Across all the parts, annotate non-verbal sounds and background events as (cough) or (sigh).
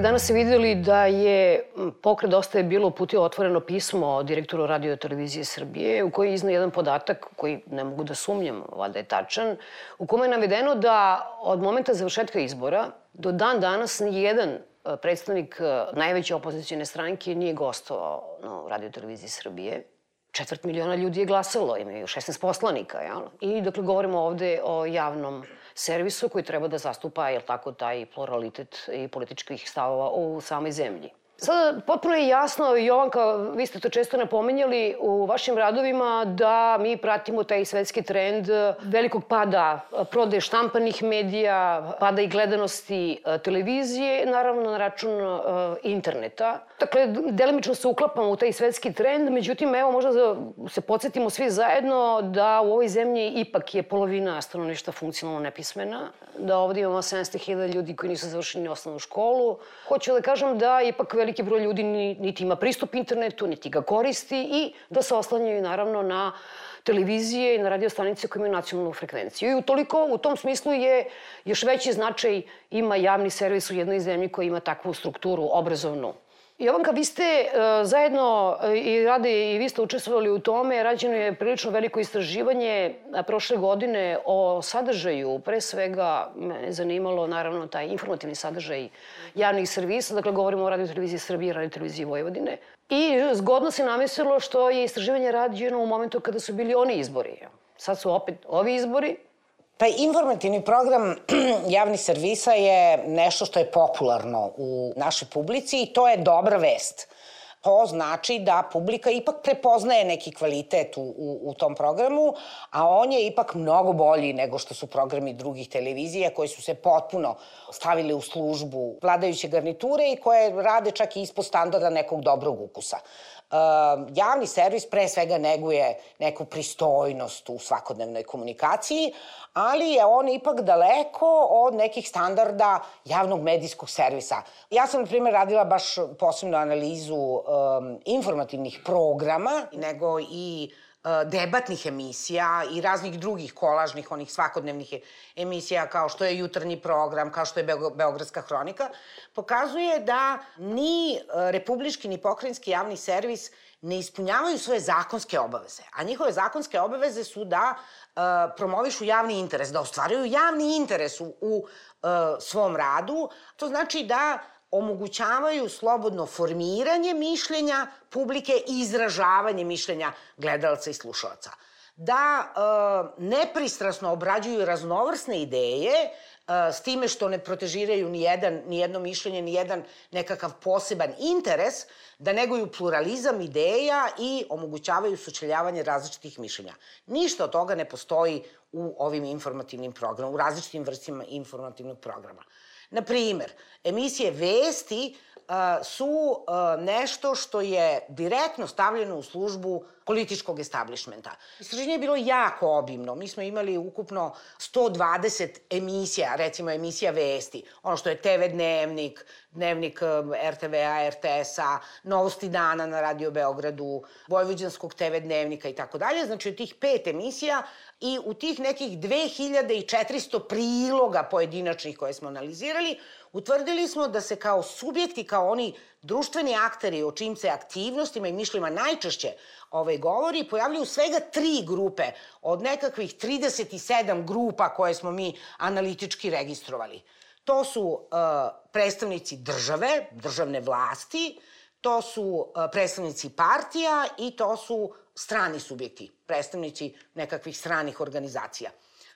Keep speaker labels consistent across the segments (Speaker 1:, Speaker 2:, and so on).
Speaker 1: danas videli da je pokret Dosta je bilo uputio otvoreno pismo direktoru radio televizije Srbije u kojoj izna jedan podatak koji ne mogu da sumnjam, valjda je tačan, u kome je navedeno da od momenta završetka izbora do dan danas nijedan e, predstavnik e, najveće opozicijne stranke nije gostovao na radio televiziji Srbije. Četvrt miliona ljudi je glasalo, imaju 16 poslanika, jel? I dakle govorimo ovde o javnom servisu koji treba da zastupa, jel tako, taj pluralitet i političkih stavova u samoj zemlji. Sada, potpuno je jasno, Jovanka, vi ste to često napomenjali u vašim radovima, da mi pratimo taj svetski trend velikog pada prodaje štampanih medija, pada i gledanosti e, televizije, naravno na račun interneta. Dakle, delimično se uklapamo u taj svetski trend, međutim, evo, možda da se podsjetimo svi zajedno da u ovoj zemlji ipak je polovina stanovništa funkcionalno nepismena, da ovde imamo 700.000 ljudi koji nisu završili osnovnu školu. Hoću da kažem da ipak veliki broj ljudi niti ima pristup internetu, niti ga koristi i da se oslanjaju naravno na televizije i na radio stanice koje imaju nacionalnu frekvenciju. I utoliko, u tom smislu je još veći značaj ima javni servis u jednoj zemlji koja ima takvu strukturu obrazovnu Jovanka, vi ste uh, zajedno uh, i rade i vi ste učestvovali u tome. Rađeno je prilično veliko istraživanje prošle godine o sadržaju. Pre svega me zanimalo naravno taj informativni sadržaj javnih servisa. Dakle, govorimo o Radio televiziji Srbije i Radio televiziji Vojvodine. I zgodno se namislilo što je istraživanje rađeno u momentu kada su bili oni izbori. Sad su opet ovi izbori,
Speaker 2: Pa informativni program (clears throat) javnih servisa je nešto što je popularno u našoj publici i to je dobra vest. To znači da publika ipak prepoznaje neki kvalitet u, u, u tom programu, a on je ipak mnogo bolji nego što su programi drugih televizija koji su se potpuno stavili u službu vladajuće garniture i koje rade čak i ispod standarda nekog dobrog ukusa. Uh, javni servis pre svega neguje neku pristojnost u svakodnevnoj komunikaciji, ali je on ipak daleko od nekih standarda javnog medijskog servisa. Ja sam, na primjer, radila baš posebnu analizu um, informativnih programa, nego i uh, debatnih emisija i raznih drugih kolažnih, onih svakodnevnih emisija kao što je jutarnji program, kao što je Beogradska hronika, pokazuje da ni uh, republički ni pokrajinski javni servis ne ispunjavaju svoje zakonske obaveze. A njihove zakonske obaveze su da uh, promovišu javni interes, da ostvaruju javni interes u, u svom radu. To znači da omogućavaju slobodno formiranje mišljenja publike i izražavanje mišljenja gledalca i slušalaca. Da e, nepristrasno obrađuju raznovrsne ideje, s time što ne protežiraju ni, jedan, ni jedno mišljenje, ni jedan nekakav poseban interes, da neguju pluralizam ideja i omogućavaju sučeljavanje različitih mišljenja. Ništa od toga ne postoji u ovim informativnim programima, u različitim vrstima informativnog programa. Na primer, emisije Vesti su nešto što je direktno stavljeno u službu političkog establishmenta. Istraženje je bilo jako obimno. Mi smo imali ukupno 120 emisija, recimo emisija Vesti, ono što je TV Dnevnik, Dnevnik RTV-a, RTS-a, Novosti dana na Radio Beogradu, Vojvođanskog TV Dnevnika i tako dalje. Znači, od tih pet emisija i u tih nekih 2400 priloga pojedinačnih koje smo analizirali, utvrdili smo da se kao subjekti, kao oni društveni akteri o čim se aktivnostima i mišljima najčešće ovaj, govori, pojavljuju svega tri grupe od nekakvih 37 grupa koje smo mi analitički registrovali. To su uh, predstavnici države, državne vlasti, to su uh, predstavnici partija i to su strani subjekti, predstavnici nekakvih stranih organizacija.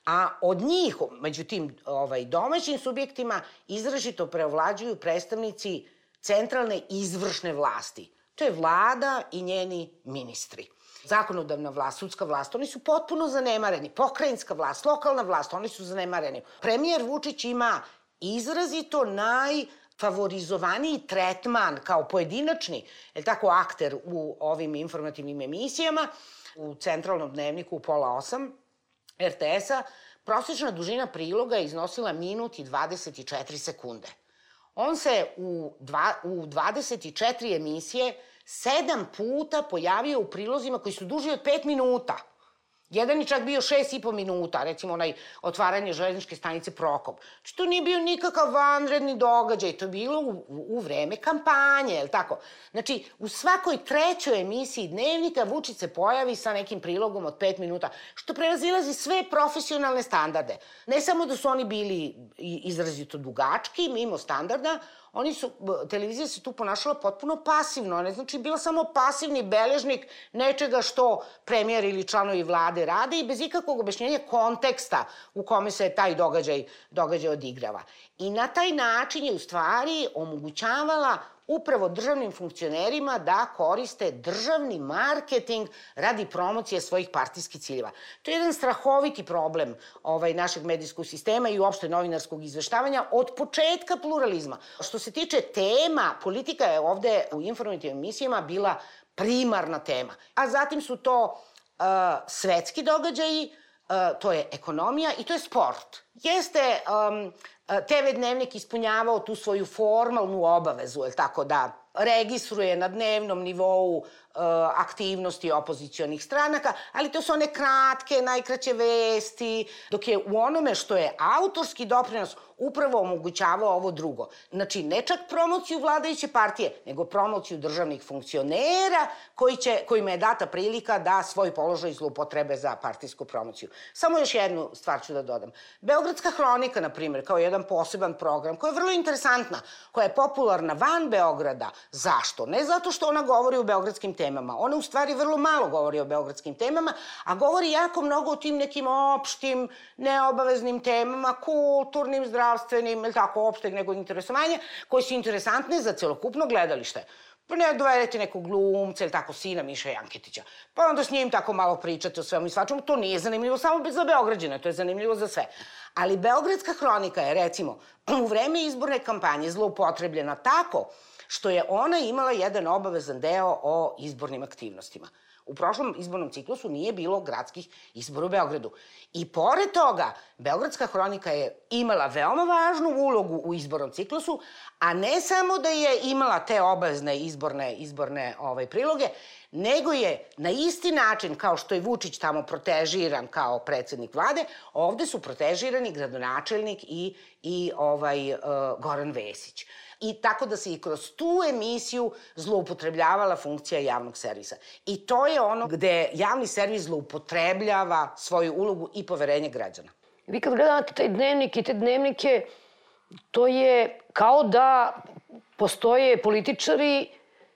Speaker 2: A od njih, među tim ovaj, domaćim subjektima, izražito preovlađuju predstavnici centralne izvršne vlasti. To je vlada i njeni ministri. Zakonodavna vlast, sudska vlast, oni su potpuno zanemareni. Pokrajinska vlast, lokalna vlast, oni su zanemareni. Premijer Vučić ima izrazito naj favorizovaniji tretman kao pojedinačni, je tako, akter u ovim informativnim emisijama, u centralnom dnevniku u pola osam, RTS-a, prosječna dužina priloga je iznosila minut i 24 sekunde. On se u, dva, u 24 emisije sedam puta pojavio u prilozima koji su duži od 5 minuta. Jedan je čak bio šest i po minuta, recimo onaj otvaranje železničke stanice Prokop. Znači, to nije bio nikakav vanredni događaj, to je bilo u, u vreme kampanje, je tako? Znači, u svakoj trećoj emisiji dnevnika Vučić se pojavi sa nekim prilogom od pet minuta, što prevazilazi sve profesionalne standarde. Ne samo da su oni bili izrazito dugački, mimo standarda, oni su, televizija se tu ponašala potpuno pasivno, ne znači bila samo pasivni beležnik nečega što premijer ili članovi vlade rade i bez ikakvog objašnjenja konteksta u kome se taj događaj, događaj odigrava. I na taj način je u stvari omogućavala upravo državnim funkcionerima da koriste državni marketing radi promocije svojih partijskih ciljeva. To je jedan strahoviti problem ovaj, našeg medijskog sistema i uopšte novinarskog izveštavanja od početka pluralizma. Što se tiče tema, politika je ovde u informativnim emisijama bila primarna tema. A zatim su to uh, svetski događaji, to je ekonomija i to je sport. Jeste um, TV dnevnik ispunjavao tu svoju formalnu obavezu, je tako da registruje na dnevnom nivou uh, aktivnosti opozicionih stranaka, ali to su one kratke, najkraće vesti, dok je u onome što je autorski doprinos upravo omogućavao ovo drugo. Znači, ne čak promociju vladajuće partije, nego promociju državnih funkcionera koji će, kojima je data prilika da svoj položaj zloupotrebe za partijsku promociju. Samo još jednu stvar ću da dodam. Beogradska hronika, na primjer, kao jedan poseban program, koja je vrlo interesantna, koja je popularna van Beograda. Zašto? Ne zato što ona govori o beogradskim temama. Ona u stvari vrlo malo govori o beogradskim temama, a govori jako mnogo o tim nekim opštim, neobaveznim temama, kulturnim, zdravstvenim, zdravstvenim, ili tako, opšteg nekog interesovanja, koje su interesantne za celokupno gledalište. Pa ne dovedete nekog glumca ili tako sina Miša Janketića. Pa onda s njim tako malo pričate o svemu i svačemu. To nije zanimljivo samo za Beograđane, to je zanimljivo za sve. Ali Beogradska hronika je, recimo, u vreme izborne kampanje zloupotrebljena tako što je ona imala jedan obavezan deo o izbornim aktivnostima. U prošlom izbornom ciklusu nije bilo gradskih izbora u Beogradu. I pored toga, Beogradska hronika je imala veoma važnu ulogu u izbornom ciklusu, a ne samo da je imala te obavezne izborne, izborne ovaj, priloge, nego je na isti način kao što je Vučić tamo protežiran kao predsednik vlade, ovde su protežirani gradonačelnik i, i ovaj, uh, Goran Vesić i tako da se i kroz tu emisiju zloupotrebljavala funkcija javnog servisa. I to je ono gde javni servis zloupotrebljava svoju ulogu i poverenje građana.
Speaker 1: Vi kad gledate taj dnevnik i te dnevnike, to je kao da postoje političari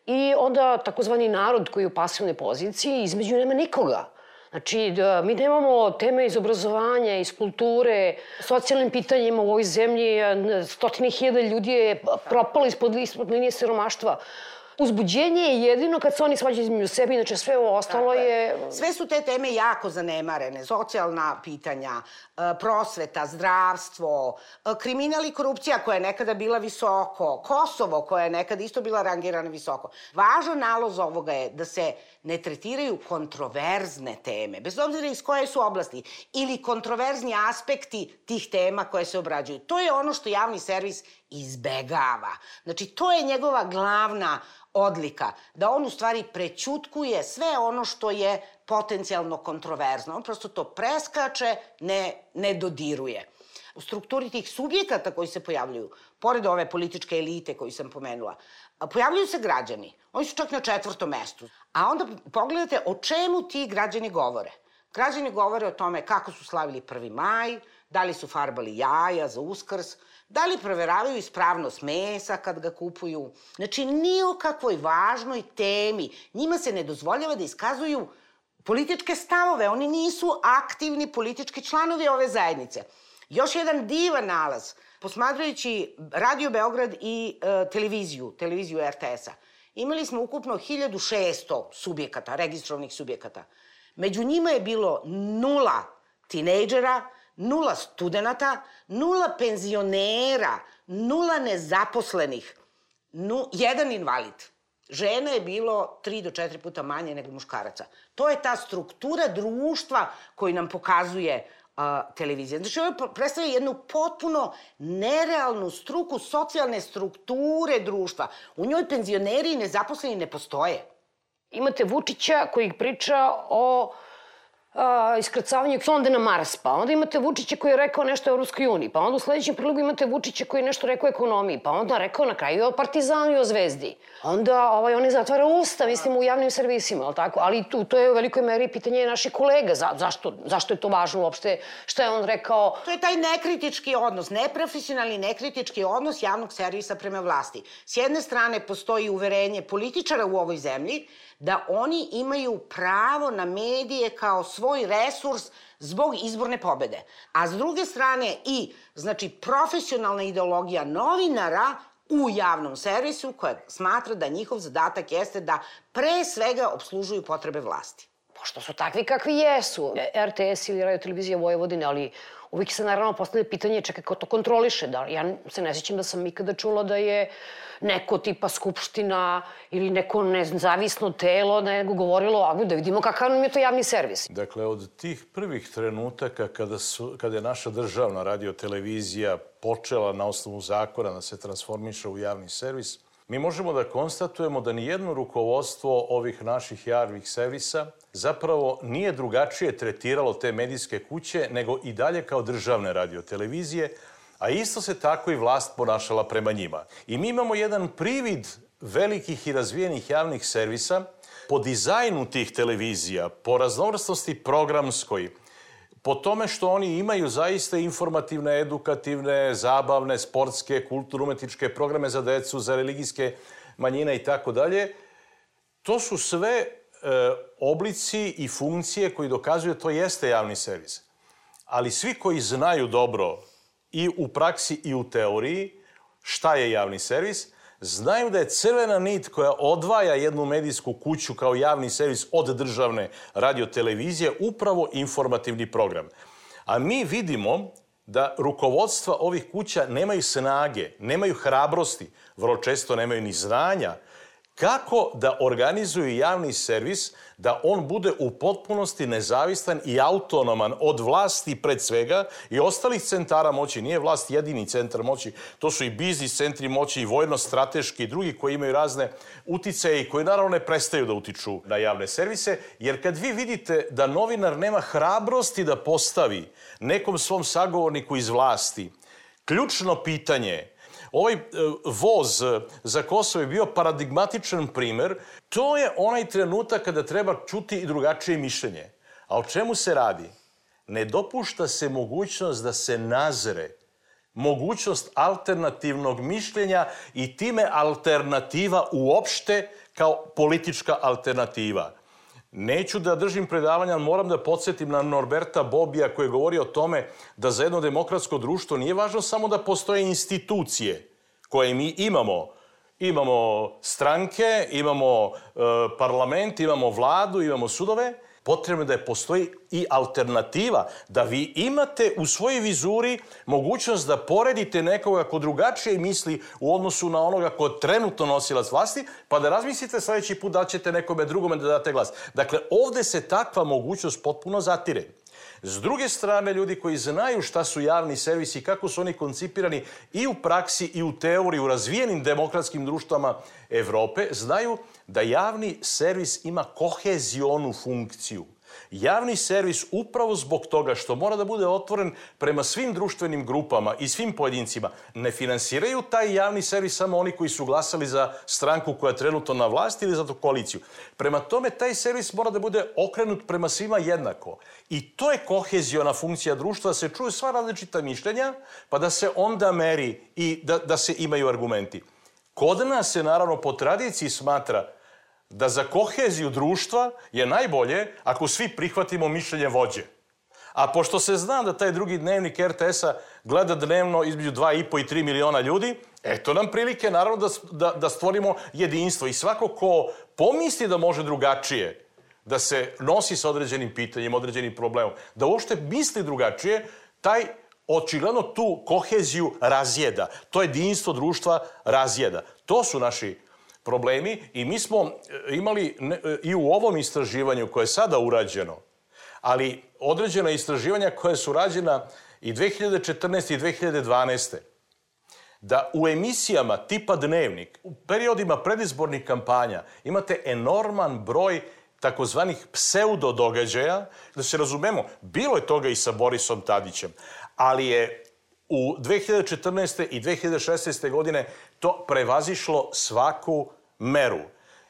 Speaker 1: i onda takozvani narod koji je u pasivnoj poziciji, između nema nikoga. Znači, da, mi nemamo teme iz obrazovanja, iz kulture, socijalnim pitanjima u ovoj zemlji, stotine hiljada ljudi je propalo ispod, ispod linije siromaštva. Uzbuđenje je jedino kad se oni svađaju između sebi, inače sve ovo ostalo je...
Speaker 2: Sve su te teme jako zanemarene. Socijalna pitanja, e, prosveta, zdravstvo, e, kriminal i korupcija koja je nekada bila visoko, Kosovo koja je nekada isto bila rangirana visoko. Važan naloz ovoga je da se ne tretiraju kontroverzne teme, bez obzira iz koje su oblasti, ili kontroverzni aspekti tih tema koje se obrađuju. To je ono što javni servis izbegava. Znači, to je njegova glavna odlika, da on u stvari prećutkuje sve ono što je potencijalno kontroverzno. On prosto to preskače, ne, ne dodiruje. U strukturi tih subjekata koji se pojavljuju, pored ove političke elite koju sam pomenula, pojavljuju se građani. Oni su čak na četvrtom mestu. A onda pogledate o čemu ti građani govore. Građani govore o tome kako su slavili 1. maj, da li su farbali jaja za uskrs, da li proveravaju ispravnost mesa kad ga kupuju. Znači, nije o kakvoj važnoj temi. Njima se ne dozvoljava da iskazuju političke stavove. Oni nisu aktivni politički članovi ove zajednice. Još jedan divan nalaz, posmatrajući Radio Beograd i e, televiziju, televiziju RTS-a, imali smo ukupno 1600 subjekata, registrovnih subjekata. Među njima je bilo nula tinejdžera, nula studenta, nula penzionera, nula nezaposlenih, nu, jedan invalid. Žena je bilo tri do četiri puta manje nego muškaraca. To je ta struktura društva koju nam pokazuje a, televizija. Znači, ovo predstavlja jednu potpuno nerealnu struku socijalne strukture društva. U njoj penzioneri i nezaposleni ne postoje.
Speaker 1: Imate Vučića koji priča o a, iskrcavanje sonde na Mars, pa onda imate Vučića koji je rekao nešto o Evropskoj uniji, pa onda u sledećem prilogu imate Vučića koji je nešto rekao o ekonomiji, pa onda rekao na kraju o Partizanu i o Zvezdi. Onda ovaj, oni zatvara usta, mislim, u javnim servisima, ali tako? Ali tu, to je u velikoj meri pitanje naših kolega. Za, zašto, zašto je to važno uopšte? Šta je on rekao?
Speaker 2: To je taj nekritički odnos, neprofesionalni nekritički odnos javnog servisa prema vlasti. S jedne strane postoji uverenje političara u ovoj zemlji da oni imaju pravo na medije kao svoj resurs zbog izborne pobede. A s druge strane i, znači, profesionalna ideologija novinara u javnom servisu koja smatra da njihov zadatak jeste da pre svega obslužuju potrebe vlasti.
Speaker 1: Pošto su takvi kakvi jesu, RTS ili Radio Televizija Vojvodine, ali uvijek se naravno postavlja pitanje čekaj ko to kontroliše. Da, ja se ne sjećam da sam ikada čula da je neko tipa skupština ili neko nezavisno telo nego govorilo, a da vidimo kakav nam je to javni servis.
Speaker 3: Dakle, od tih prvih trenutaka kada, su, kada je naša državna radiotelevizija počela na osnovu zakona da se transformiše u javni servis, mi možemo da konstatujemo da nijedno rukovodstvo ovih naših javnih servisa zapravo nije drugačije tretiralo te medijske kuće nego i dalje kao državne radiotelevizije, a isto se tako i vlast ponašala prema njima. I mi imamo jedan privid velikih i razvijenih javnih servisa po dizajnu tih televizija, po raznovrstnosti programskoj, po tome što oni imaju zaista informativne, edukativne, zabavne, sportske, kulturno-umetničke programe za decu, za religijske manjine i tako dalje, to su sve e, oblici i funkcije koji dokazuju da to jeste javni servis. Ali svi koji znaju dobro i u praksi i u teoriji šta je javni servis, znaju da je crvena nit koja odvaja jednu medijsku kuću kao javni servis od državne radiotelevizije upravo informativni program. A mi vidimo da rukovodstva ovih kuća nemaju snage, nemaju hrabrosti, vrlo često nemaju ni znanja kako da organizuju javni servis, da on bude u potpunosti nezavistan i autonoman od vlasti pred svega i ostalih centara moći. Nije vlast jedini centar moći, to su i biznis centri moći i vojno-strateški i drugi koji imaju razne uticaje i koji naravno ne prestaju da utiču na javne servise, jer kad vi vidite da novinar nema hrabrosti da postavi nekom svom sagovorniku iz vlasti, ključno pitanje Ovaj e, voz za Kosovo je bio paradigmatičan primer. To je onaj trenutak kada treba čuti i drugačije mišljenje. A o čemu se radi? Ne dopušta se mogućnost da se nazre mogućnost alternativnog mišljenja i time alternativa uopšte kao politička alternativa. Neću da držim predavanja, ali moram da podsjetim na Norberta Bobija koji je govorio o tome da za jedno demokratsko društvo nije važno samo da postoje institucije koje mi imamo. Imamo stranke, imamo e, parlament, imamo vladu, imamo sudove, potrebno je da je postoji i alternativa, da vi imate u svojoj vizuri mogućnost da poredite nekoga ko drugačije misli u odnosu na onoga ko trenutno nosilac vlasti, pa da razmislite sledeći put da ćete nekome drugome da date glas. Dakle, ovde se takva mogućnost potpuno zatire. S druge strane, ljudi koji znaju šta su javni servisi, kako su oni koncipirani i u praksi i u teoriji, u razvijenim demokratskim društvama Evrope, znaju da javni servis ima kohezionu funkciju. Javni servis upravo zbog toga što mora da bude otvoren prema svim društvenim grupama i svim pojedincima ne finansiraju taj javni servis samo oni koji su glasali za stranku koja je trenutno na vlasti ili za tu koaliciju. Prema tome, taj servis mora da bude okrenut prema svima jednako. I to je koheziona funkcija društva, da se čuju sva različita mišljenja, pa da se onda meri i da, da se imaju argumenti. Kod nas se naravno po tradiciji smatra da za koheziju društva je najbolje ako svi prihvatimo mišljenje vođe. A pošto se zna da taj drugi dnevnik RTS-a gleda dnevno između 2,5 i 3 miliona ljudi, eto nam prilike naravno da, da, da stvorimo jedinstvo. I svako ko pomisli da može drugačije, da se nosi sa određenim pitanjem, određenim problemom, da uopšte misli drugačije, taj očigledno tu koheziju razjeda. To jedinstvo društva razjeda. To su naši problemi i mi smo e, imali e, i u ovom istraživanju koje je sada urađeno, ali određena istraživanja koja su rađena i 2014. i 2012. da u emisijama tipa Dnevnik, u periodima predizbornih kampanja imate enorman broj takozvanih pseudo događaja, da se razumemo, bilo je toga i sa Borisom Tadićem, ali je u 2014. i 2016. godine to prevazišlo svaku meru.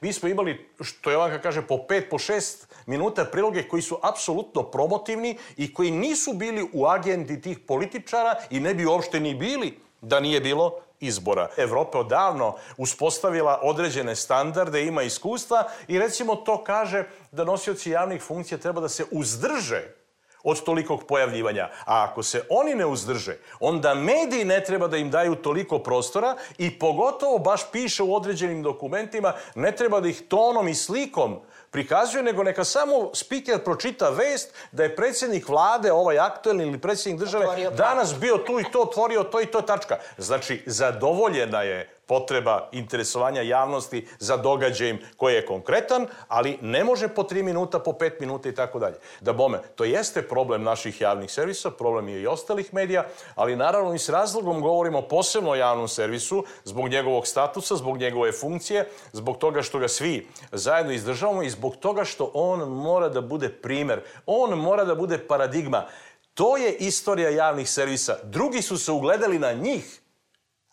Speaker 3: Mi smo imali, što Jovanka kaže, po pet, po šest minuta priloge koji su apsolutno promotivni i koji nisu bili u agendi tih političara i ne bi uopšte ni bili da nije bilo izbora. Evropa odavno uspostavila određene standarde, ima iskustva i recimo to kaže da nosioci javnih funkcija treba da se uzdrže od tolikog pojavljivanja. A ako se oni ne uzdrže, onda mediji ne treba da im daju toliko prostora i pogotovo baš piše u određenim dokumentima, ne treba da ih tonom i slikom prikazuje, nego neka samo spiker pročita vest da je predsjednik vlade, ovaj aktuelni ili predsjednik države, danas bio tu i to, otvorio to i to tačka. Znači, zadovoljena je potreba interesovanja javnosti za događajem koji je konkretan, ali ne može po tri minuta, po pet minuta i tako dalje. Da bome, to jeste problem naših javnih servisa, problem je i ostalih medija, ali naravno i s razlogom govorimo posebno o javnom servisu, zbog njegovog statusa, zbog njegove funkcije, zbog toga što ga svi zajedno izdržavamo i zbog toga što on mora da bude primer, on mora da bude paradigma. To je istorija javnih servisa. Drugi su se ugledali na njih,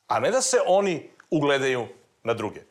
Speaker 3: a ne da se oni ugledaju na druge.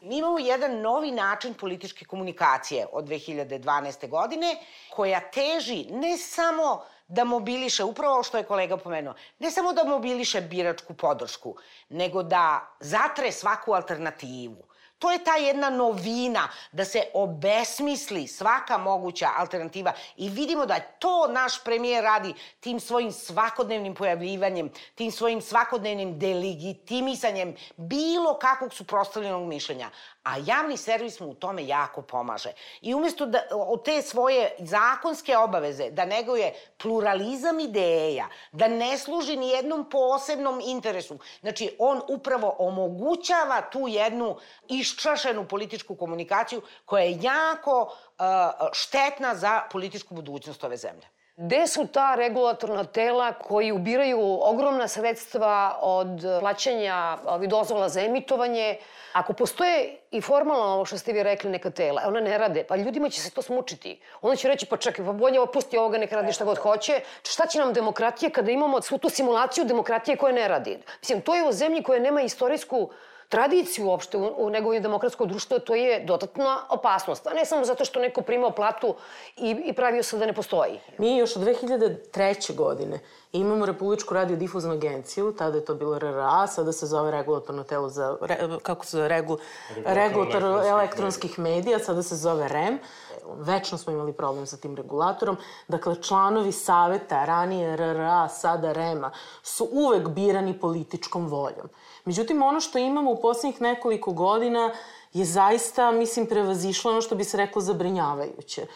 Speaker 2: Mi imamo jedan novi način političke komunikacije od 2012. godine, koja teži ne samo da mobiliše, upravo što je kolega pomenuo, ne samo da mobiliše biračku podršku, nego da zatre svaku alternativu To je ta jedna novina, da se obesmisli svaka moguća alternativa. I vidimo da to naš premijer radi tim svojim svakodnevnim pojavljivanjem, tim svojim svakodnevnim delegitimisanjem bilo kakvog suprostavljenog mišljenja a javni servis mu u tome jako pomaže. I umesto da od te svoje zakonske obaveze da neguje pluralizam ideja, da ne služi ni jednom posebnom interesu, znači on upravo omogućava tu jednu iščašenu političku komunikaciju koja je jako uh, štetna za političku budućnost ove zemlje.
Speaker 1: Gde su ta regulatorna tela koji ubiraju ogromna sredstva od plaćanja ovih dozvola za emitovanje? Ako postoje i formalno ovo što ste vi rekli neka tela, ona ne rade, pa ljudima će se to smučiti. Onda će reći, pa čekaj, pa bolje opusti ovoga, neka radi šta god hoće. Šta će nam demokratija kada imamo svu tu simulaciju demokratije koja ne radi? Mislim, to je u zemlji koja nema istorijsku tradiciju uopšte u, u njegovim demokratsko društvo, to je dodatna opasnost. A ne samo zato što neko primao platu i, i pravio se da ne postoji.
Speaker 4: Mi još od 2003. godine imamo Republičku radiodifuznu agenciju, tada je to bilo RRA, sada se zove regulatorno telo za, re, kako se zove, regul, regulator elektronskih medija, sada se zove REM večno smo imali problem sa tim regulatorom. Dakle, članovi saveta, ranije RRA, sada REMA, su uvek birani političkom voljom. Međutim, ono što imamo u poslednjih nekoliko godina je zaista, mislim, prevazišlo ono što bi se reklo zabrinjavajuće.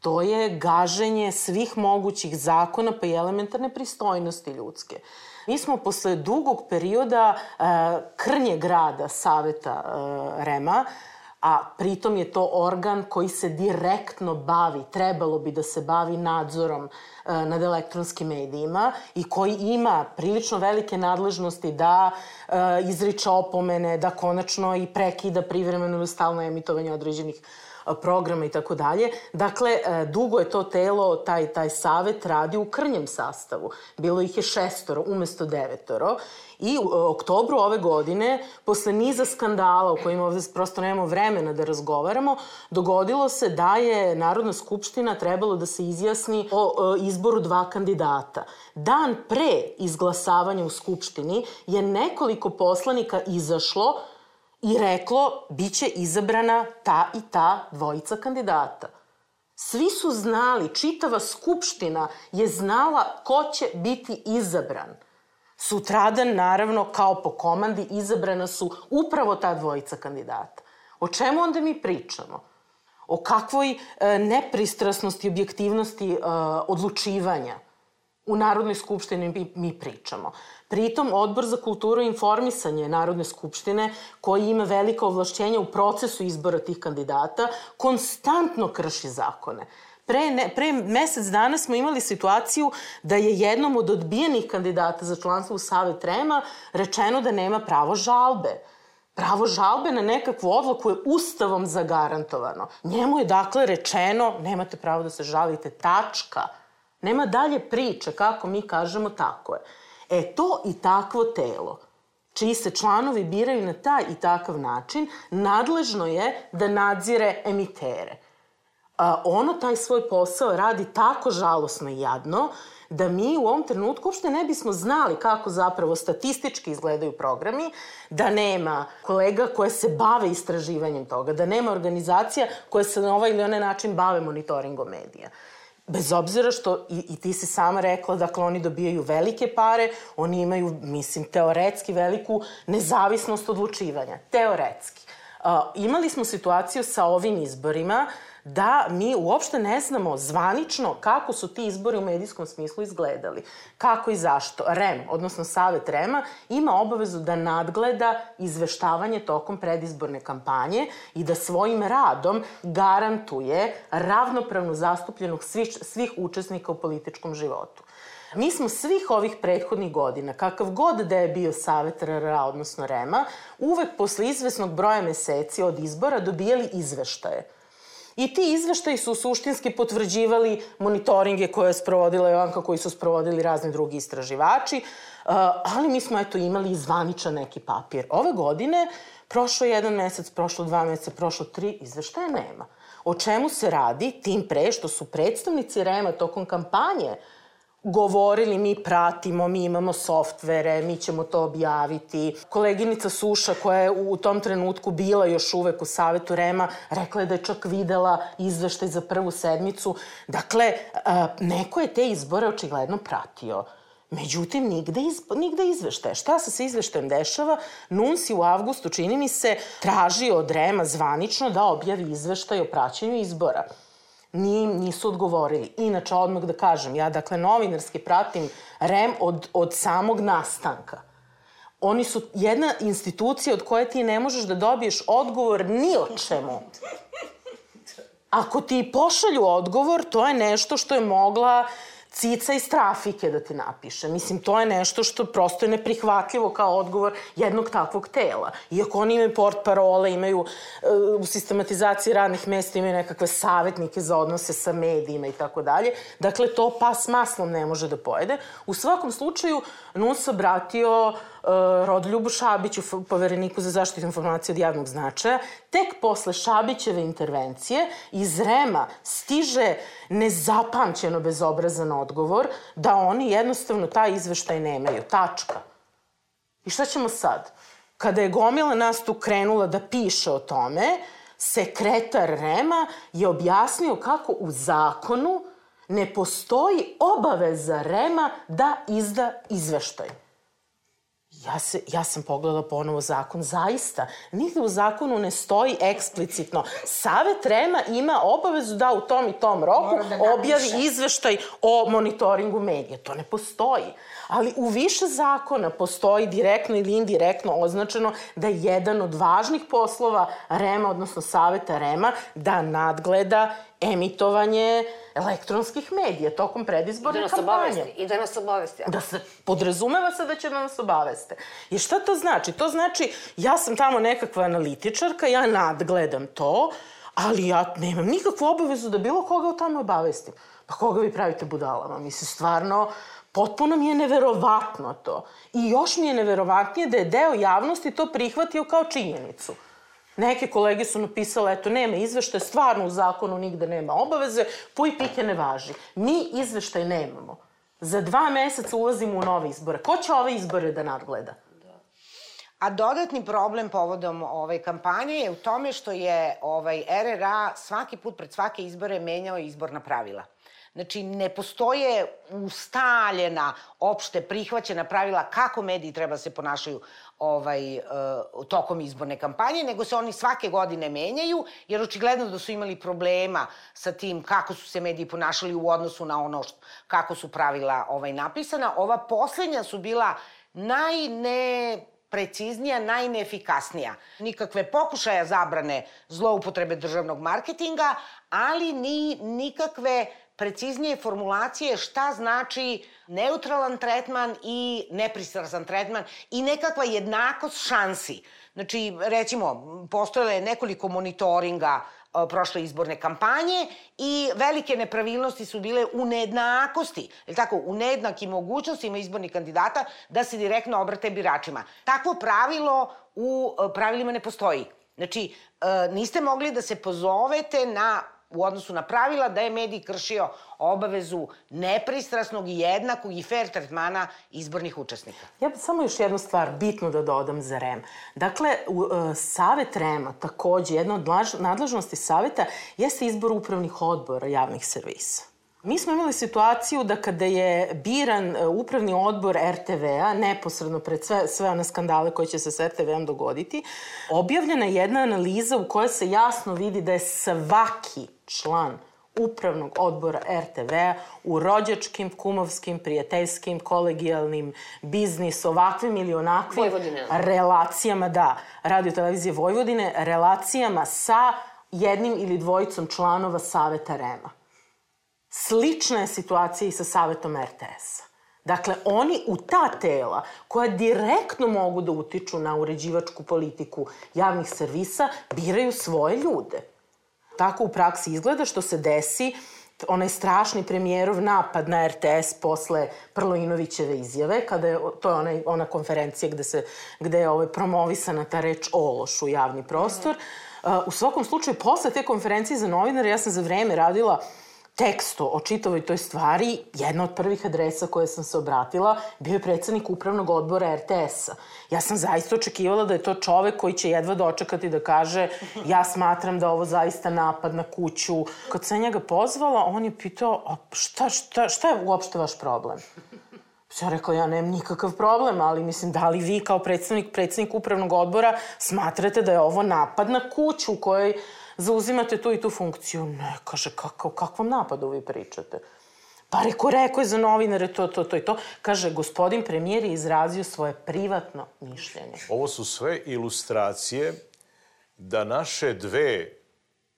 Speaker 4: To je gaženje svih mogućih zakona pa i elementarne pristojnosti ljudske. Mi smo posle dugog perioda e, krnje grada Saveta e, Rema a pritom je to organ koji se direktno bavi, trebalo bi da se bavi nadzorom e, nad elektronskim medijima i koji ima prilično velike nadležnosti da e, izriče opomene, da konačno i prekida privremeno ili stalno emitovanje određenih programa i tako dalje. Dakle, e, dugo je to telo, taj, taj savet radi u krnjem sastavu. Bilo ih je šestoro umesto devetoro. I u oktobru ove godine, posle niza skandala o kojima ovde prosto nemamo vremena da razgovaramo, dogodilo se da je Narodna skupština trebalo da se izjasni o, o izboru dva kandidata. Dan pre izglasavanja u Skupštini je nekoliko poslanika izašlo i reklo biće izabrana ta i ta dvojica kandidata. Svi su znali, čitava skupština je znala ko će biti izabran. Sutradan, naravno, kao po komandi, izabrana su upravo ta dvojica kandidata. O čemu onda mi pričamo? O kakvoj e, nepristrasnosti, objektivnosti e, odlučivanja u Narodnoj skupštini mi, mi pričamo. Pritom, Odbor za kulturu i informisanje Narodne skupštine, koji ima velika ovlašćenja u procesu izbora tih kandidata, konstantno krši zakone. Pre, ne, pre mesec dana smo imali situaciju da je jednom od odbijenih kandidata za članstvo u Savet Rema rečeno da nema pravo žalbe. Pravo žalbe na nekakvu odluku je ustavom zagarantovano. Njemu je dakle rečeno nemate pravo da se žalite, tačka. Nema dalje priče, kako mi kažemo, tako je. E to i takvo telo, čiji se članovi biraju na taj i takav način, nadležno je da nadzire emitere. A, ono taj svoj posao radi tako žalosno i jadno da mi u ovom trenutku uopšte ne bismo znali kako zapravo statistički izgledaju programi, da nema kolega koje se bave istraživanjem toga, da nema organizacija koje se na ovaj ili onaj način bave monitoringom medija. Bez obzira što, i, i ti si sama rekla, dakle, oni dobijaju velike pare, oni imaju, mislim, teoretski veliku nezavisnost odlučivanja. Teoretski. Uh, imali smo situaciju sa ovim izborima da mi uopšte ne znamo zvanično kako su ti izbori u medijskom smislu izgledali. Kako i zašto. REM, odnosno Savet REMA, ima obavezu da nadgleda izveštavanje tokom predizborne kampanje i da svojim radom garantuje ravnopravnu zastupljenog svih, svih učesnika u političkom životu. Mi smo svih ovih prethodnih godina, kakav god da je bio Savet RRA, odnosno REMA, uvek posle izvesnog broja meseci od izbora dobijali izveštaje I ti izveštaji su suštinski potvrđivali monitoringe koje je sprovodila Jovanka, koji su sprovodili razni drugi istraživači, uh, ali mi smo eto imali zvaničan neki papir. Ove godine, prošlo jedan mesec, prošlo dva meseca, prošlo tri, izveštaja nema. O čemu se radi, tim pre što su predstavnici REMA tokom kampanje uh, govorili mi pratimo, mi imamo softvere, mi ćemo to objaviti. Koleginica Suša koja je u tom trenutku bila još uvek u Savetu Rema, rekla je da je čak videla izveštaj za prvu sedmicu. Dakle, neko je te izbore očigledno pratio. Međutim, nigde, iz, nigde izveštaje. Šta se sa izveštajem dešava? Nunsi u avgustu, čini mi se, traži od Rema zvanično da objavi izveštaj o praćenju izbora ni, nisu odgovorili. Inače, odmah da kažem, ja dakle novinarski pratim REM od, od samog nastanka. Oni su jedna institucija od koje ti ne možeš da dobiješ odgovor ni o čemu. Ako ti pošalju odgovor, to je nešto što je mogla cica iz trafike da ti napiše. Mislim, to je nešto što prosto je neprihvatljivo kao odgovor jednog takvog tela. Iako oni imaju port parole, imaju e, u sistematizaciji radnih mesta, imaju nekakve savetnike za odnose sa medijima i tako dalje. Dakle, to pas maslom ne može da pojede. U svakom slučaju, NUS obratio uh, Rodoljubu Šabiću, povereniku za zaštitu informacije od javnog značaja, tek posle Šabićeve intervencije iz REMA stiže nezapamćeno bezobrazan odgovor da oni jednostavno taj izveštaj nemaju. Tačka. I šta ćemo sad? Kada je gomila nas tu krenula da piše o tome, sekretar Rema je objasnio kako u zakonu ne postoji obaveza Rema da izda izveštaj. Ja, se, ja sam pogledala ponovo zakon, zaista. Nigde u zakonu ne stoji eksplicitno. Savet Rema ima obavezu da u tom i tom roku da objavi izveštaj o monitoringu medija. To ne postoji. Ali u više zakona postoji direktno ili indirektno označeno da je jedan od važnih poslova Rema, odnosno Saveta Rema, da nadgleda emitovanje elektronskih medija tokom predizborne
Speaker 1: da
Speaker 4: kampanje.
Speaker 1: Obavesti, I da nas obavesti.
Speaker 4: Da se, podrazumeva se da će da nas obaveste. I šta to znači? To znači, ja sam tamo nekakva analitičarka, ja nadgledam to, ali ja nemam nikakvu obavezu da bilo koga o tome obavestim. Pa koga vi pravite budalama? Mislim, stvarno, potpuno mi je neverovatno to. I još mi je neverovatnije da je deo javnosti to prihvatio kao činjenicu. Neke kolege su napisale, eto, nema izveštaja, stvarno u zakonu nigde nema obaveze, puj pike ne važi. Mi izveštaj nemamo. Za dva meseca ulazimo u nove izbore. Ko će ove izbore da nadgleda?
Speaker 2: A dodatni problem povodom ove kampanje je u tome što je ovaj RRA svaki put pred svake izbore menjao izborna pravila. Znači, ne postoje ustaljena, opšte prihvaćena pravila kako mediji treba se ponašaju ovaj, uh, tokom izborne kampanje, nego se oni svake godine menjaju, jer očigledno da su imali problema sa tim kako su se mediji ponašali u odnosu na ono što, kako su pravila ovaj, napisana. Ova poslednja su bila najne preciznija, najneefikasnija. Nikakve pokušaja zabrane zloupotrebe državnog marketinga, ali ni nikakve preciznije formulacije šta znači neutralan tretman i nepristrasan tretman i nekakva jednakost šansi. Znači, recimo, postojale je nekoliko monitoringa prošle izborne kampanje i velike nepravilnosti su bile u nejednakosti, je tako, u nejednakim mogućnostima izbornih kandidata da se direktno obrate biračima. Takvo pravilo u pravilima ne postoji. Znači, niste mogli da se pozovete na u odnosu na pravila da je medij kršio obavezu nepristrasnog i jednakog i fair tretmana izbornih učesnika.
Speaker 4: Ja bih samo još jednu stvar bitno da dodam za REM. Dakle, u, uh, Savet REM-a takođe, jedna od nadležnosti Saveta jeste izbor upravnih odbora javnih servisa. Mi smo imali situaciju da kada je biran e, upravni odbor RTV-a, neposredno pred sve, sve one skandale koje će se s RTV-om dogoditi, objavljena je jedna analiza u kojoj se jasno vidi da je svaki član upravnog odbora RTV-a u rođačkim, kumovskim, prijateljskim, kolegijalnim, biznis, ovakvim ili onakvim
Speaker 1: Vojvodine.
Speaker 4: relacijama, da, radio televizije Vojvodine, relacijama sa jednim ili dvojicom članova Saveta REM-a. Slična je situacija i sa Savetom RTS-a. Dakle, oni u ta tela koja direktno mogu da utiču na uređivačku politiku javnih servisa biraju svoje ljude. Tako u praksi izgleda što se desi onaj strašni premijerov napad na RTS posle Prloinovićeve izjave, kada je, to je onaj, ona konferencija gde, se, gde je ovaj, promovisana ta reč ološ u javni prostor. Uh, u svakom slučaju, posle te konferencije za novinare, ja sam za vreme radila uh, tekstu o čitovoj toj stvari, jedna od prvih adresa koje sam se obratila bio je predsednik upravnog odbora RTS-a. Ja sam zaista očekivala da je to čovek koji će jedva dočekati da kaže ja smatram da ovo zaista napad na kuću. Kad sam njega pozvala, on je pitao šta, šta, šta je uopšte vaš problem? Ja rekla, ja nemam nikakav problem, ali mislim, da li vi kao predsednik, predsednik upravnog odbora smatrate da je ovo napad na kuću u kojoj zauzimate tu i tu funkciju. Ne, kaže, kakav, kakvom napadu vi pričate? Pa reko, reko je za novinare to, to, to i to. Kaže, gospodin premijer je izrazio svoje privatno mišljenje.
Speaker 3: Ovo su sve ilustracije da naše dve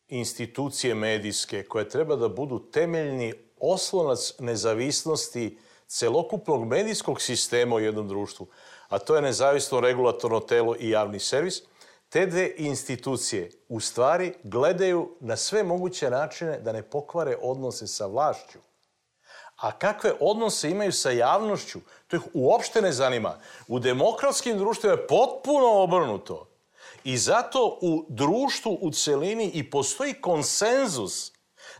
Speaker 3: institucije medijske koje treba da budu temeljni oslonac nezavisnosti celokupnog medijskog sistema u jednom društvu, a to je nezavisno regulatorno telo i javni servis – te dve institucije u stvari gledaju na sve moguće načine da ne pokvare odnose sa vlašću. A kakve odnose imaju sa javnošću, to ih uopšte ne zanima. U demokratskim društvima je potpuno obrnuto. I zato u društvu u celini i postoji konsenzus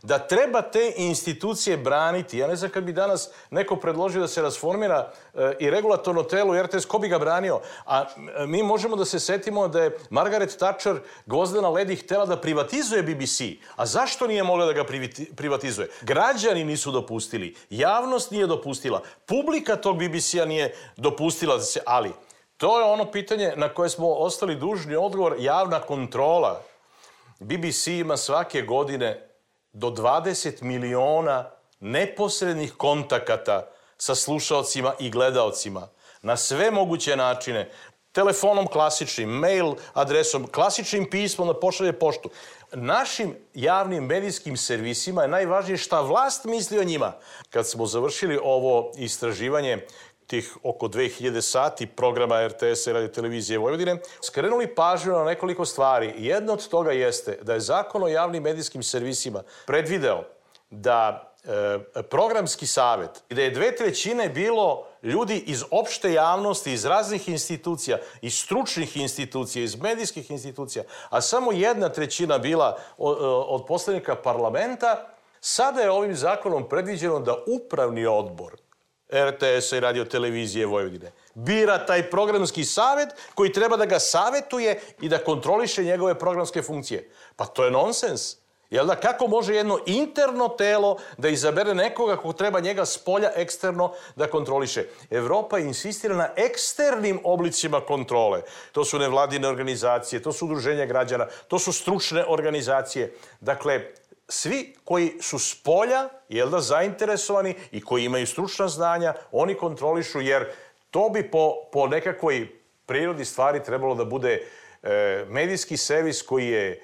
Speaker 3: da treba te institucije braniti. Ja ne znam kad bi danas neko predložio da se rasformira e, i regulatorno telo i RTS, ko bi ga branio? A e, mi možemo da se setimo da je Margaret Thatcher Gvozdena Ledi htela da privatizuje BBC. A zašto nije mogla da ga privatizuje? Građani nisu dopustili, javnost nije dopustila, publika tog BBC-a nije dopustila da se... Ali, to je ono pitanje na koje smo ostali dužni odgovor, javna kontrola. BBC ima svake godine do 20 miliona neposrednih kontakata sa slušalcima i gledaocima na sve moguće načine, telefonom klasičnim, mail adresom, klasičnim pismom da pošalje poštu. Našim javnim medijskim servisima je najvažnije šta vlast misli o njima. Kad smo završili ovo istraživanje tih oko 2000 sati programa RTS i radio televizije Vojvodine, skrenuli pažnju na nekoliko stvari. Jedna od toga jeste da je zakon o javnim medijskim servisima predvideo da e, programski savet, gde je dve trećine bilo ljudi iz opšte javnosti, iz raznih institucija, iz stručnih institucija, iz medijskih institucija, a samo jedna trećina bila od, od poslanika parlamenta, sada je ovim zakonom predviđeno da upravni odbor RTS-a i radio televizije Vojvodine. Bira taj programski savet koji treba da ga savetuje i da kontroliše njegove programske funkcije. Pa to je nonsens. Jel da, kako može jedno interno telo da izabere nekoga ko treba njega s polja eksterno da kontroliše? Evropa insistira na eksternim oblicima kontrole. To su nevladine organizacije, to su udruženja građana, to su stručne organizacije. Dakle, svi koji su s polja, jel da, zainteresovani i koji imaju stručna znanja, oni kontrolišu, jer to bi po, po nekakvoj prirodi stvari trebalo da bude e, medijski servis koji je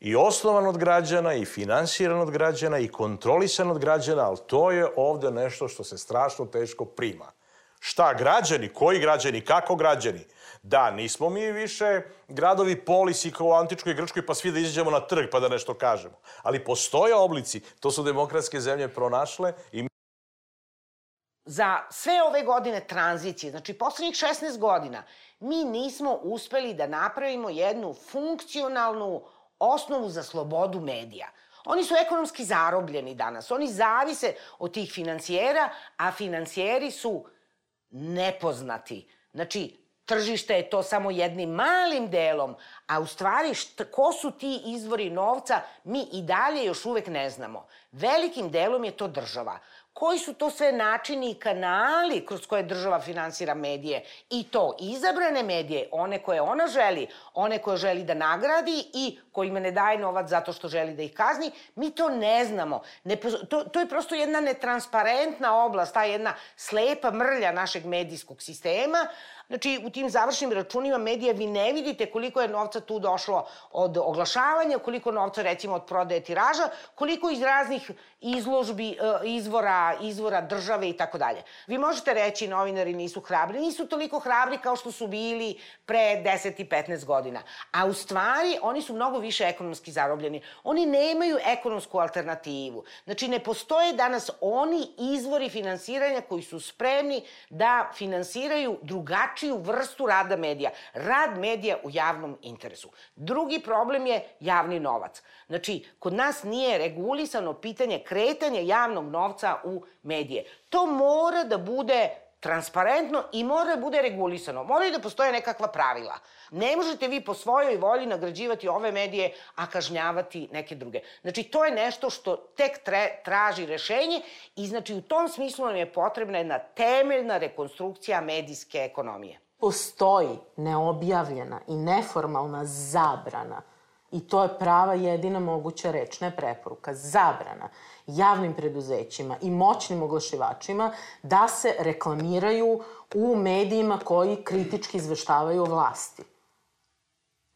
Speaker 3: i osnovan od građana, i finansiran od građana, i kontrolisan od građana, ali to je ovde nešto što se strašno teško prima. Šta građani, koji građani, kako građani? Da, nismo mi više gradovi polisi kao u antičkoj Grčkoj pa svi da izađemo na trg pa da nešto kažemo. Ali postoje oblici, to su demokratske zemlje pronašle i
Speaker 2: za sve ove godine tranzicije, znači poslednjih 16 godina, mi nismo uspeli da napravimo jednu funkcionalnu osnovu za slobodu medija. Oni su ekonomski zarobljeni danas. Oni zavise od tih financijera, a financijeri su nepoznati. Znači, tržište je to samo jednim malim delom, a u stvari šta, ko su ti izvori novca mi i dalje još uvek ne znamo. Velikim delom je to država koji su to sve načini i kanali kroz koje država finansira medije i to izabrane medije, one koje ona želi, one koje želi da nagradi i kojima ne daje novac zato što želi da ih kazni, mi to ne znamo. Ne, to, to je prosto jedna netransparentna oblast, ta jedna slepa mrlja našeg medijskog sistema, Znači, u tim završnim računima medija vi ne vidite koliko je novca tu došlo od oglašavanja, koliko novca recimo od prodaje tiraža, koliko iz raznih izložbi, e, izvora, izvora države i tako dalje. Vi možete reći novinari nisu hrabri, nisu toliko hrabri kao što su bili pre 10 i 15 godina. A u stvari oni su mnogo više ekonomski zarobljeni. Oni nemaju ekonomsku alternativu. Znači ne postoje danas oni izvori finansiranja koji su spremni da finansiraju drugačiju vrstu rada medija. Rad medija u javnom interesu. Drugi problem je javni novac. Znači, kod nas nije regulisano pitanje kretanja javnog novca u medije. To mora da bude transparentno i mora da bude regulisano. Moraju da postoje nekakva pravila. Ne možete vi po svojoj volji nagrađivati ove medije, a kažnjavati neke druge. Znači, to je nešto što tek tre, traži rešenje i znači u tom smislu nam je potrebna jedna temeljna rekonstrukcija medijske ekonomije.
Speaker 4: Postoji neobjavljena i neformalna zabrana I to je prava jedina moguća reč, ne preporuka, zabrana javnim preduzećima i moćnim oglašivačima da se reklamiraju u medijima koji kritički izveštavaju vlasti.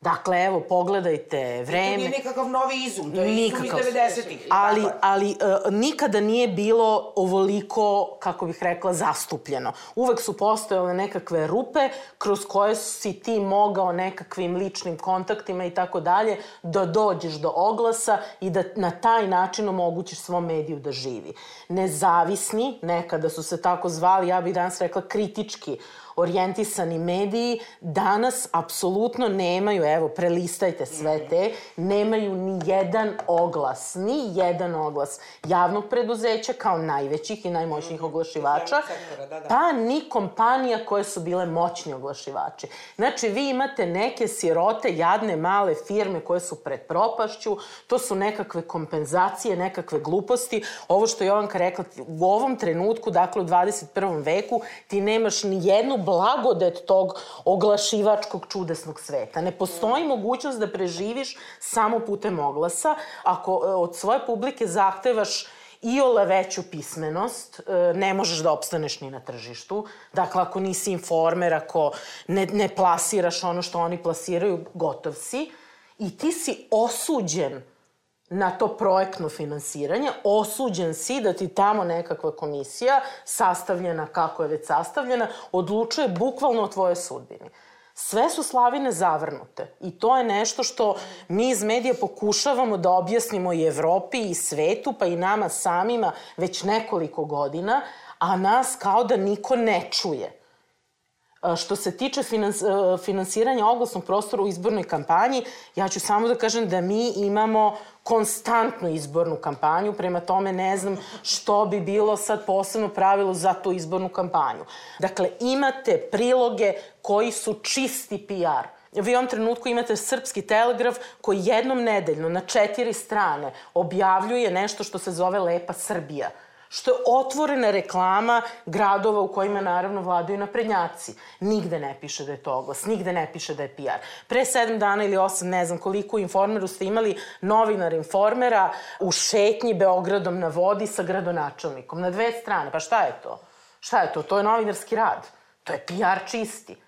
Speaker 4: Dakle, evo, pogledajte vreme... I to
Speaker 2: nije nikakav novi izum, to je nikakav. izum iz 90-ih.
Speaker 4: Ali, ali uh, nikada nije bilo ovoliko, kako bih rekla, zastupljeno. Uvek su postojale nekakve rupe kroz koje si ti mogao nekakvim ličnim kontaktima i tako dalje da dođeš do oglasa i da na taj način omogućiš svom mediju da živi. Nezavisni, nekada su se tako zvali, ja bih danas rekla kritički orijentisani mediji danas apsolutno nemaju, evo, prelistajte sve te, nemaju ni jedan oglas, ni jedan oglas javnog preduzeća kao najvećih i najmoćnijih oglašivača, da, da. pa ni kompanija koje su bile moćni oglašivači. Znači, vi imate neke sirote, jadne, male firme koje su pred propašću, to su nekakve kompenzacije, nekakve gluposti. Ovo što je Jovanka rekla, u ovom trenutku, dakle u 21. veku, ti nemaš ni jednu blagodet tog oglašivačkog čudesnog sveta. Ne postoji mogućnost da preživiš samo putem oglasa. Ako e, od svoje publike zahtevaš i ole veću pismenost, e, ne možeš da opstaneš ni na tržištu. Dakle, ako nisi informer, ako ne, ne plasiraš ono što oni plasiraju, gotov si. I ti si osuđen na to projektno finansiranje, osuđen si da ti tamo nekakva komisija, sastavljena kako je već sastavljena, odlučuje bukvalno o tvojoj sudbini. Sve su slavine zavrnute i to je nešto što mi iz medija pokušavamo da objasnimo i Evropi i svetu, pa i nama samima već nekoliko godina, a nas kao da niko ne čuje. Što se tiče finans, finansiranja oglasnog prostora u izbornoj kampanji, ja ću samo da kažem da mi imamo konstantnu izbornu kampanju, prema tome ne znam što bi bilo sad posebno pravilo za tu izbornu kampanju. Dakle, imate priloge koji su čisti PR. Vi u ovom trenutku imate Srpski telegraf koji jednom nedeljno na četiri strane objavljuje nešto što se zove Lepa Srbija što je otvorena reklama gradova u kojima naravno vladaju naprednjaci. Nigde ne piše da je to oglas, nigde ne piše da je PR. Pre sedam dana ili osam, ne znam koliko u Informeru ste imali novinar Informera u šetnji Beogradom na vodi sa gradonačelnikom. Na dve strane. Pa šta je to? Šta je to? To je novinarski rad. To je PR čisti.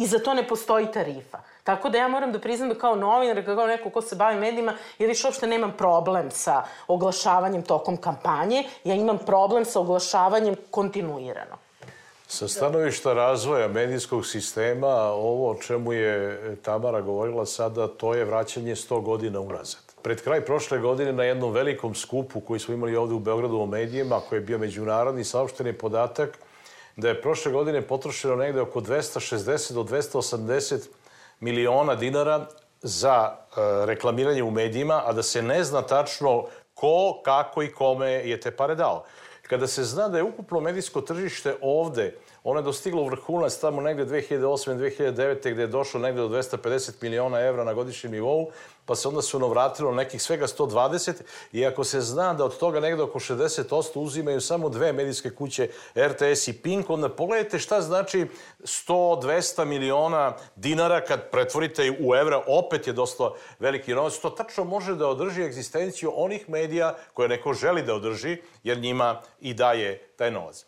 Speaker 4: I za to ne postoji tarifa. Tako da ja moram da priznam da kao novinar, kao neko ko se bavi medijima, ja više uopšte nemam problem sa oglašavanjem tokom kampanje, ja imam problem sa oglašavanjem kontinuirano.
Speaker 3: Sa stanovišta razvoja medijskog sistema, ovo o čemu je Tamara govorila sada, to je vraćanje 100 godina unazad. Pred kraj prošle godine na jednom velikom skupu koji smo imali ovde u Beogradu o medijima, koji je bio međunarodni, saopšteni podatak da je prošle godine potrošeno negde oko 260 do 280 miliona dinara za e, reklamiranje u medijima, a da se ne zna tačno ko, kako i kome je te pare dao. Kada se zna da je ukupno medijsko tržište ovde, ono je dostiglo vrhunac tamo negde 2008-2009. gde je došlo negde do 250 miliona evra na godišnjem nivou, pa se onda su vratilo nekih svega 120 i ako se zna da od toga negde oko 60% uzimaju samo dve medijske kuće RTS i Pink, onda pogledajte šta znači 100-200 miliona dinara kad pretvorite u evra, opet je dosta veliki novac. To tačno može da održi egzistenciju onih medija koje neko želi da održi, jer njima i daje taj novac.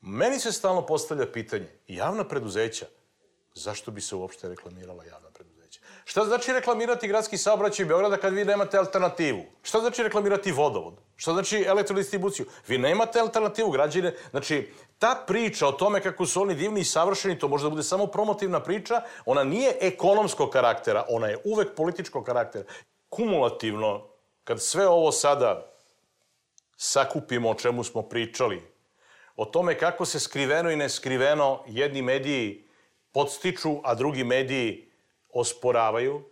Speaker 3: Meni se stalno postavlja pitanje, javna preduzeća, zašto bi se uopšte reklamirala javna? Šta znači reklamirati gradski saobraćaj Beograda kad vi nemate alternativu? Šta znači reklamirati vodovod? Šta znači elektrodistribuciju? Vi nemate alternativu građane. Znači, ta priča o tome kako su oni divni i savršeni, to može da bude samo promotivna priča, ona nije ekonomskog karaktera, ona je uvek političkog karaktera. Kumulativno, kad sve ovo sada sakupimo o čemu smo pričali, o tome kako se skriveno i neskriveno jedni mediji podstiču, a drugi mediji osporavaju,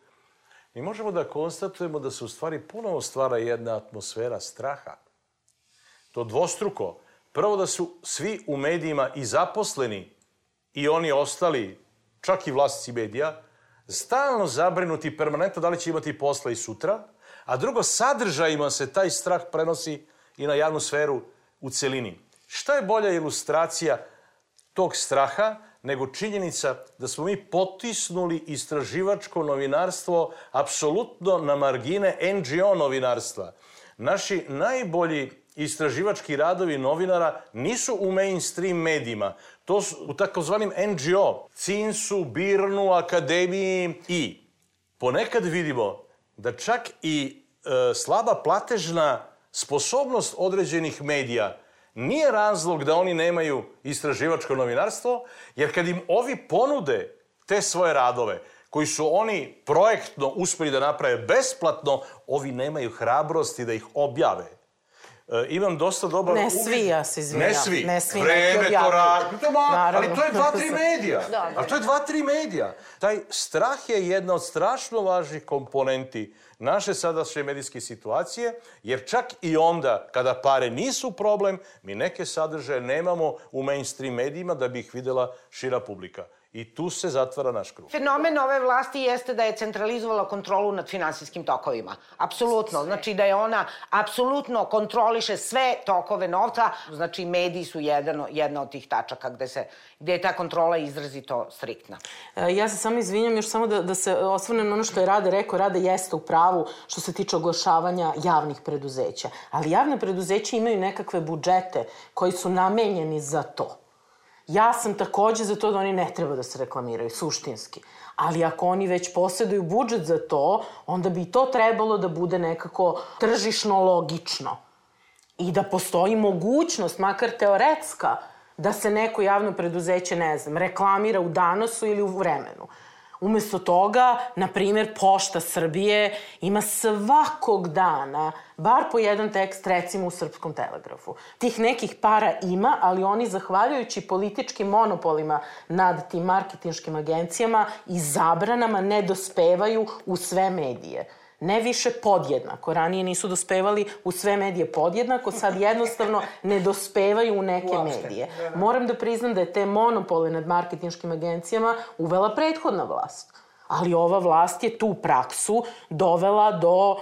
Speaker 3: mi možemo da konstatujemo da se u stvari ponovo stvara jedna atmosfera straha. To dvostruko. Prvo da su svi u medijima i zaposleni i oni ostali, čak i vlasnici medija, stalno zabrinuti permanentno da li će imati posla i sutra, a drugo, sadržajima se taj strah prenosi i na javnu sferu u celini. Šta je bolja ilustracija tog straha nego činjenica da smo mi potisnuli istraživačko novinarstvo apsolutno na margine NGO novinarstva. Naši najbolji istraživački radovi novinara nisu u mainstream medijima. To su u takozvanim NGO, CINSU, BIRNU, Akademiji i ponekad vidimo da čak i e, slaba platežna sposobnost određenih medija nije razlog da oni nemaju istraživačko novinarstvo, jer kad im ovi ponude te svoje radove, koji su oni projektno uspeli da naprave besplatno, ovi nemaju hrabrosti da ih objave. E, imam dosta dobar...
Speaker 4: Ne svi, ja se izvinjam.
Speaker 3: Ne svi.
Speaker 4: Ne svi
Speaker 3: Vreme to radi.
Speaker 4: Naravno.
Speaker 3: Ali to je dva, tri (laughs) medija.
Speaker 1: Da, da.
Speaker 3: Ali to je dva, tri medija. Taj strah je jedna od strašno važnih komponenti naše sadašnje medijske situacije, jer čak i onda kada pare nisu problem, mi neke sadržaje nemamo u mainstream medijima da bi ih videla šira publika. I tu se zatvara naš krug.
Speaker 2: Fenomen ove vlasti jeste da je centralizovala kontrolu nad finansijskim tokovima. Apsolutno. Znači da je ona apsolutno kontroliše sve tokove novca. Znači mediji su jedan, jedna od tih tačaka gde, se, gde je ta kontrola izrazito striktna.
Speaker 4: E, ja se samo izvinjam još samo da, da se osvrnem na ono što je Rade rekao. Rade jeste u pravu što se tiče oglašavanja javnih preduzeća. Ali javne preduzeća imaju nekakve budžete koji su namenjeni za to. Ja sam takođe za to da oni ne treba da se reklamiraju, suštinski. Ali ako oni već posjeduju budžet za to, onda bi to trebalo da bude nekako tržišno logično. I da postoji mogućnost, makar teoretska, da se neko javno preduzeće, ne znam, reklamira u danosu ili u vremenu. Umesto toga, na primjer, Pošta Srbije ima svakog dana bar po jedan tekst, recimo, u Srpskom telegrafu. Tih nekih para ima, ali oni, zahvaljujući političkim monopolima nad tim marketinškim agencijama i zabranama, ne dospevaju u sve medije ne više podjednako. Ranije nisu dospevali u sve medije podjednako, sad jednostavno ne dospevaju u neke Uopšte. medije. Moram da priznam da je te monopole nad marketinškim agencijama uvela prethodna vlast. Ali ova vlast je tu praksu dovela do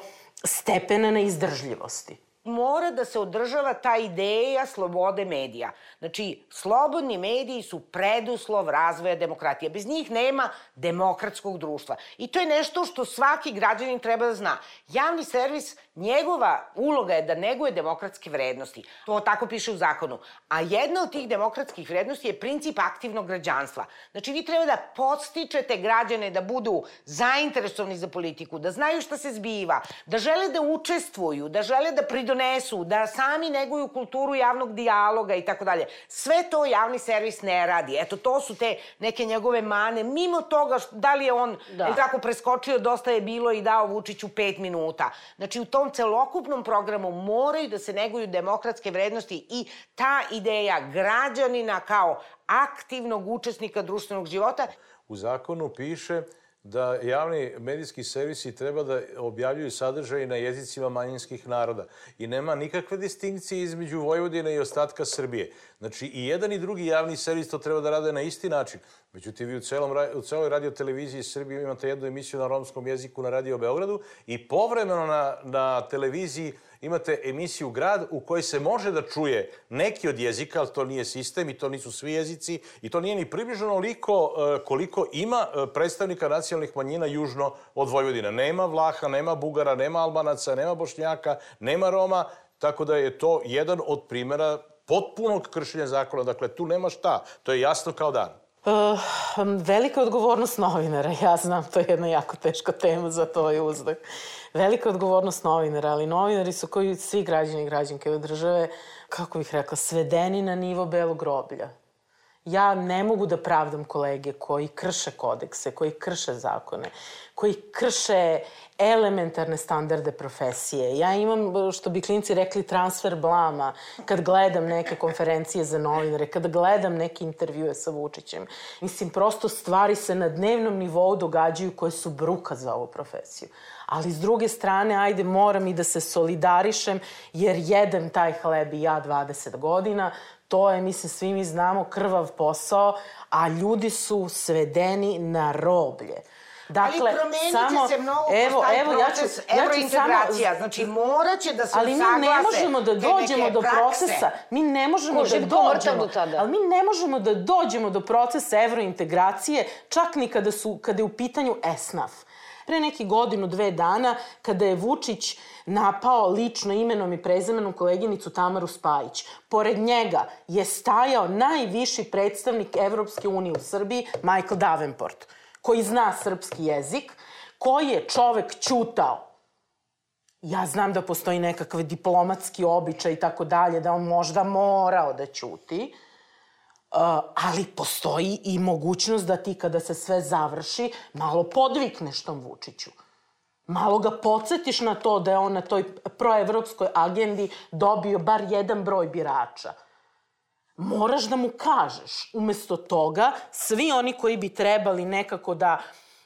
Speaker 4: stepena neizdržljivosti
Speaker 2: mora da se održava ta ideja slobode medija. Znači, slobodni mediji su preduslov razvoja demokratije. Bez njih nema demokratskog društva. I to je nešto što svaki građanin treba da zna. Javni servis, njegova uloga je da neguje demokratske vrednosti. To tako piše u zakonu. A jedna od tih demokratskih vrednosti je princip aktivnog građanstva. Znači, vi treba da podstičete građane da budu zainteresovani za politiku, da znaju šta se zbiva, da žele da učestvuju, da žele da pridonese donesu, da sami neguju kulturu javnog dijaloga i tako dalje. Sve to javni servis ne radi. Eto, to su te neke njegove mane. Mimo toga, da li je on da. je tako preskočio, dosta je bilo i dao Vučiću pet minuta. Znači, u tom celokupnom programu moraju da se neguju demokratske vrednosti i ta ideja građanina kao aktivnog učesnika društvenog života.
Speaker 3: U zakonu piše da javni medijski servisi treba da objavljuju sadržaj na jezicima manjinskih naroda. I nema nikakve distinkcije između Vojvodine i ostatka Srbije. Znači, i jedan i drugi javni servis to treba da rade na isti način. Međutim, vi u, celom, u celoj radioteleviziji Srbije imate jednu emisiju na romskom jeziku na Radio Beogradu i povremeno na, na televiziji imate emisiju Grad u kojoj se može da čuje neki od jezika, ali to nije sistem i to nisu svi jezici i to nije ni približno e, koliko ima e, predstavnika nacionalnih manjina južno od Vojvodina. Nema Vlaha, nema Bugara, nema Albanaca, nema Bošnjaka, nema Roma, tako da je to jedan od primera potpunog kršenja zakona. Dakle, tu nema šta. To je jasno kao dan. Uh,
Speaker 4: velika odgovornost novinara. Ja znam, to je jedna jako teška tema za to je uzdah. Velika odgovornost novinara, ali novinari su koji svi građani i građanke ove države, kako bih rekla, svedeni na nivo belog groblja. Ja ne mogu da pravdam kolege koji krše kodekse, koji krše zakone, koji krše elementarne standarde profesije. Ja imam, što bi klinci rekli, transfer blama kad gledam neke konferencije za novinare, kad gledam neke intervjue sa Vučićem. Mislim, prosto stvari se na dnevnom nivou događaju koje su bruka za ovu profesiju. Ali s druge strane, ajde, moram i da se solidarišem, jer jedem taj hleb i ja 20 godina, to je, mislim, svi mi znamo, krvav posao, a ljudi su svedeni na roblje.
Speaker 2: Dakle, ali promenit će samo, se mnogo evo, evo, proces ja ću, evrointegracija. Ja samo, znači, morat će da se
Speaker 4: ali
Speaker 2: usaglase
Speaker 4: mi ne možemo da dođemo do prakse. procesa. Mi ne možemo da dođemo. Do tada. Ali mi ne možemo da dođemo do procesa evrointegracije čak ni kada, su, kada je u pitanju ESNAF. Pre neki godinu, dve dana, kada je Vučić napao lično imenom i prezimenom koleginicu Tamaru Spajić. Pored njega je stajao najviši predstavnik Evropske unije u Srbiji, Michael Davenport koji zna srpski jezik, koji je čovek ćutao. Ja znam da postoji nekakav diplomatski običaj i tako dalje, da on možda morao da ćuti, ali postoji i mogućnost da ti kada se sve završi malo podvikneš tom Vučiću. Malo ga podsjetiš na to da je on na toj proevropskoj agendi dobio bar jedan broj birača moraš da mu kažeš. Umesto toga, svi oni koji bi trebali nekako da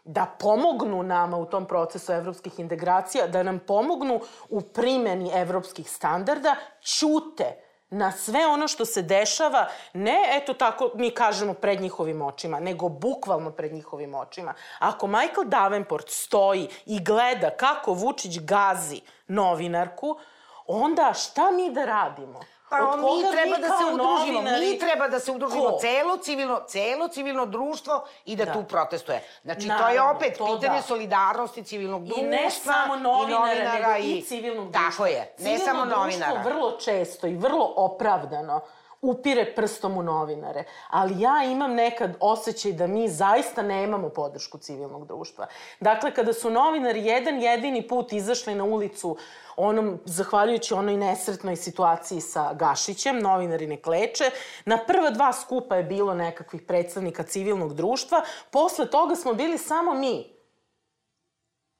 Speaker 4: da pomognu nama u tom procesu evropskih integracija, da nam pomognu u primeni evropskih standarda, ćute na sve ono što se dešava, ne eto tako mi kažemo pred njihovim očima, nego bukvalno pred njihovim očima. Ako Michael Davenport stoji i gleda kako Vučić gazi novinarku, onda šta mi da radimo?
Speaker 2: Pa mi treba da se udružimo, novinari... mi treba da se udružimo, Ko? celo civilno, celo civilno društvo i da, da. tu protestuje. Znači, Naravno, to je opet to pitanje da. solidarnosti civilnog društva.
Speaker 4: I ne samo novinara, i novinara nego i, i civilnog društva.
Speaker 2: Tako je, ne Civilno samo novinara.
Speaker 4: Civilno društvo vrlo često i vrlo opravdano upire prstom u novinare. Ali ja imam nekad osjećaj da mi zaista nemamo podršku civilnog društva. Dakle, kada su novinari jedan jedini put izašli na ulicu onom, zahvaljujući onoj nesretnoj situaciji sa Gašićem, novinari ne kleče. Na prva dva skupa je bilo nekakvih predstavnika civilnog društva, posle toga smo bili samo mi.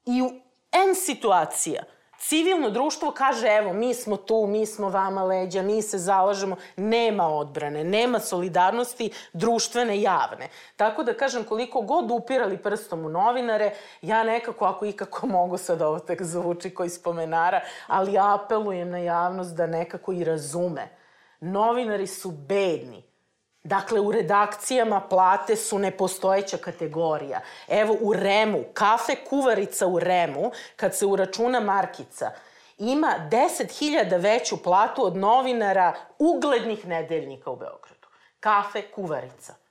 Speaker 4: I u N situacija civilno društvo kaže evo mi smo tu, mi smo vama leđa, mi se zalažemo, nema odbrane, nema solidarnosti društvene javne. Tako da kažem koliko god upirali prstom u novinare, ja nekako ako ikako (laughs) mogu sad ovo tek zvuči koji spomenara, ali apelujem na javnost da nekako i razume. Novinari su bedni Dakle, u redakcijama plate su nepostojeća kategorija. Evo, u Remu, kafe kuvarica u Remu, kad se uračuna markica, ima 10.000 veću platu od novinara uglednih nedeljnika u Beogradu. Kafe kuvarica.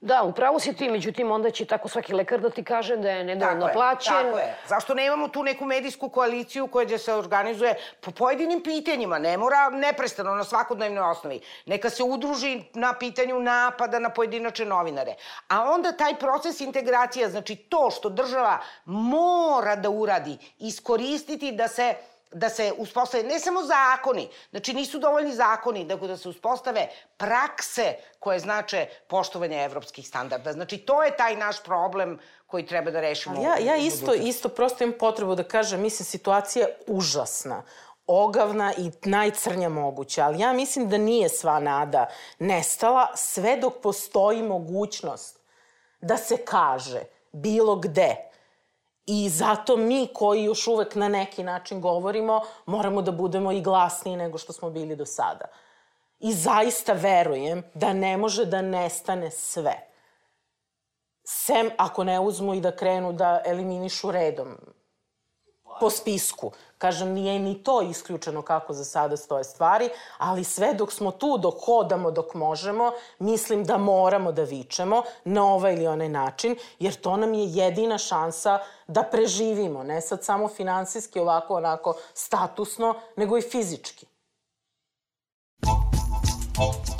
Speaker 1: Da, upravo si ti, međutim onda će tako svaki lekar da ti kaže da je nedovoljno tako plaćen.
Speaker 2: Je, tako je. Zašto nemamo tu neku medijsku koaliciju koja će se organizuje po pojedinim pitanjima, ne mora neprestano na svakodnevnoj osnovi. Neka se udruži na pitanju napada na pojedinačne novinare. A onda taj proces integracija, znači to što država mora da uradi, iskoristiti da se da se uspostave ne samo zakoni, znači nisu dovoljni zakoni, nego da se uspostave prakse koje znače poštovanje evropskih standarda. Znači to je taj naš problem koji treba da rešimo.
Speaker 4: Ali ja, ja isto, isto prosto imam potrebu da kažem, mislim, situacija je užasna ogavna i najcrnja moguća, ali ja mislim da nije sva nada nestala sve dok postoji mogućnost da se kaže bilo gde. I zato mi koji još uvek na neki način govorimo, moramo da budemo i glasniji nego što smo bili do sada. I zaista verujem da ne može da nestane sve. Sem ako ne uzmu i da krenu da eliminišu redom po spisku. Kažem, nije ni to isključeno kako za sada stoje stvari, ali sve dok smo tu, dok hodamo, dok možemo, mislim da moramo da vičemo na ovaj ili onaj način, jer to nam je jedina šansa da preživimo, ne sad samo finansijski, ovako, onako, statusno, nego i fizički. You.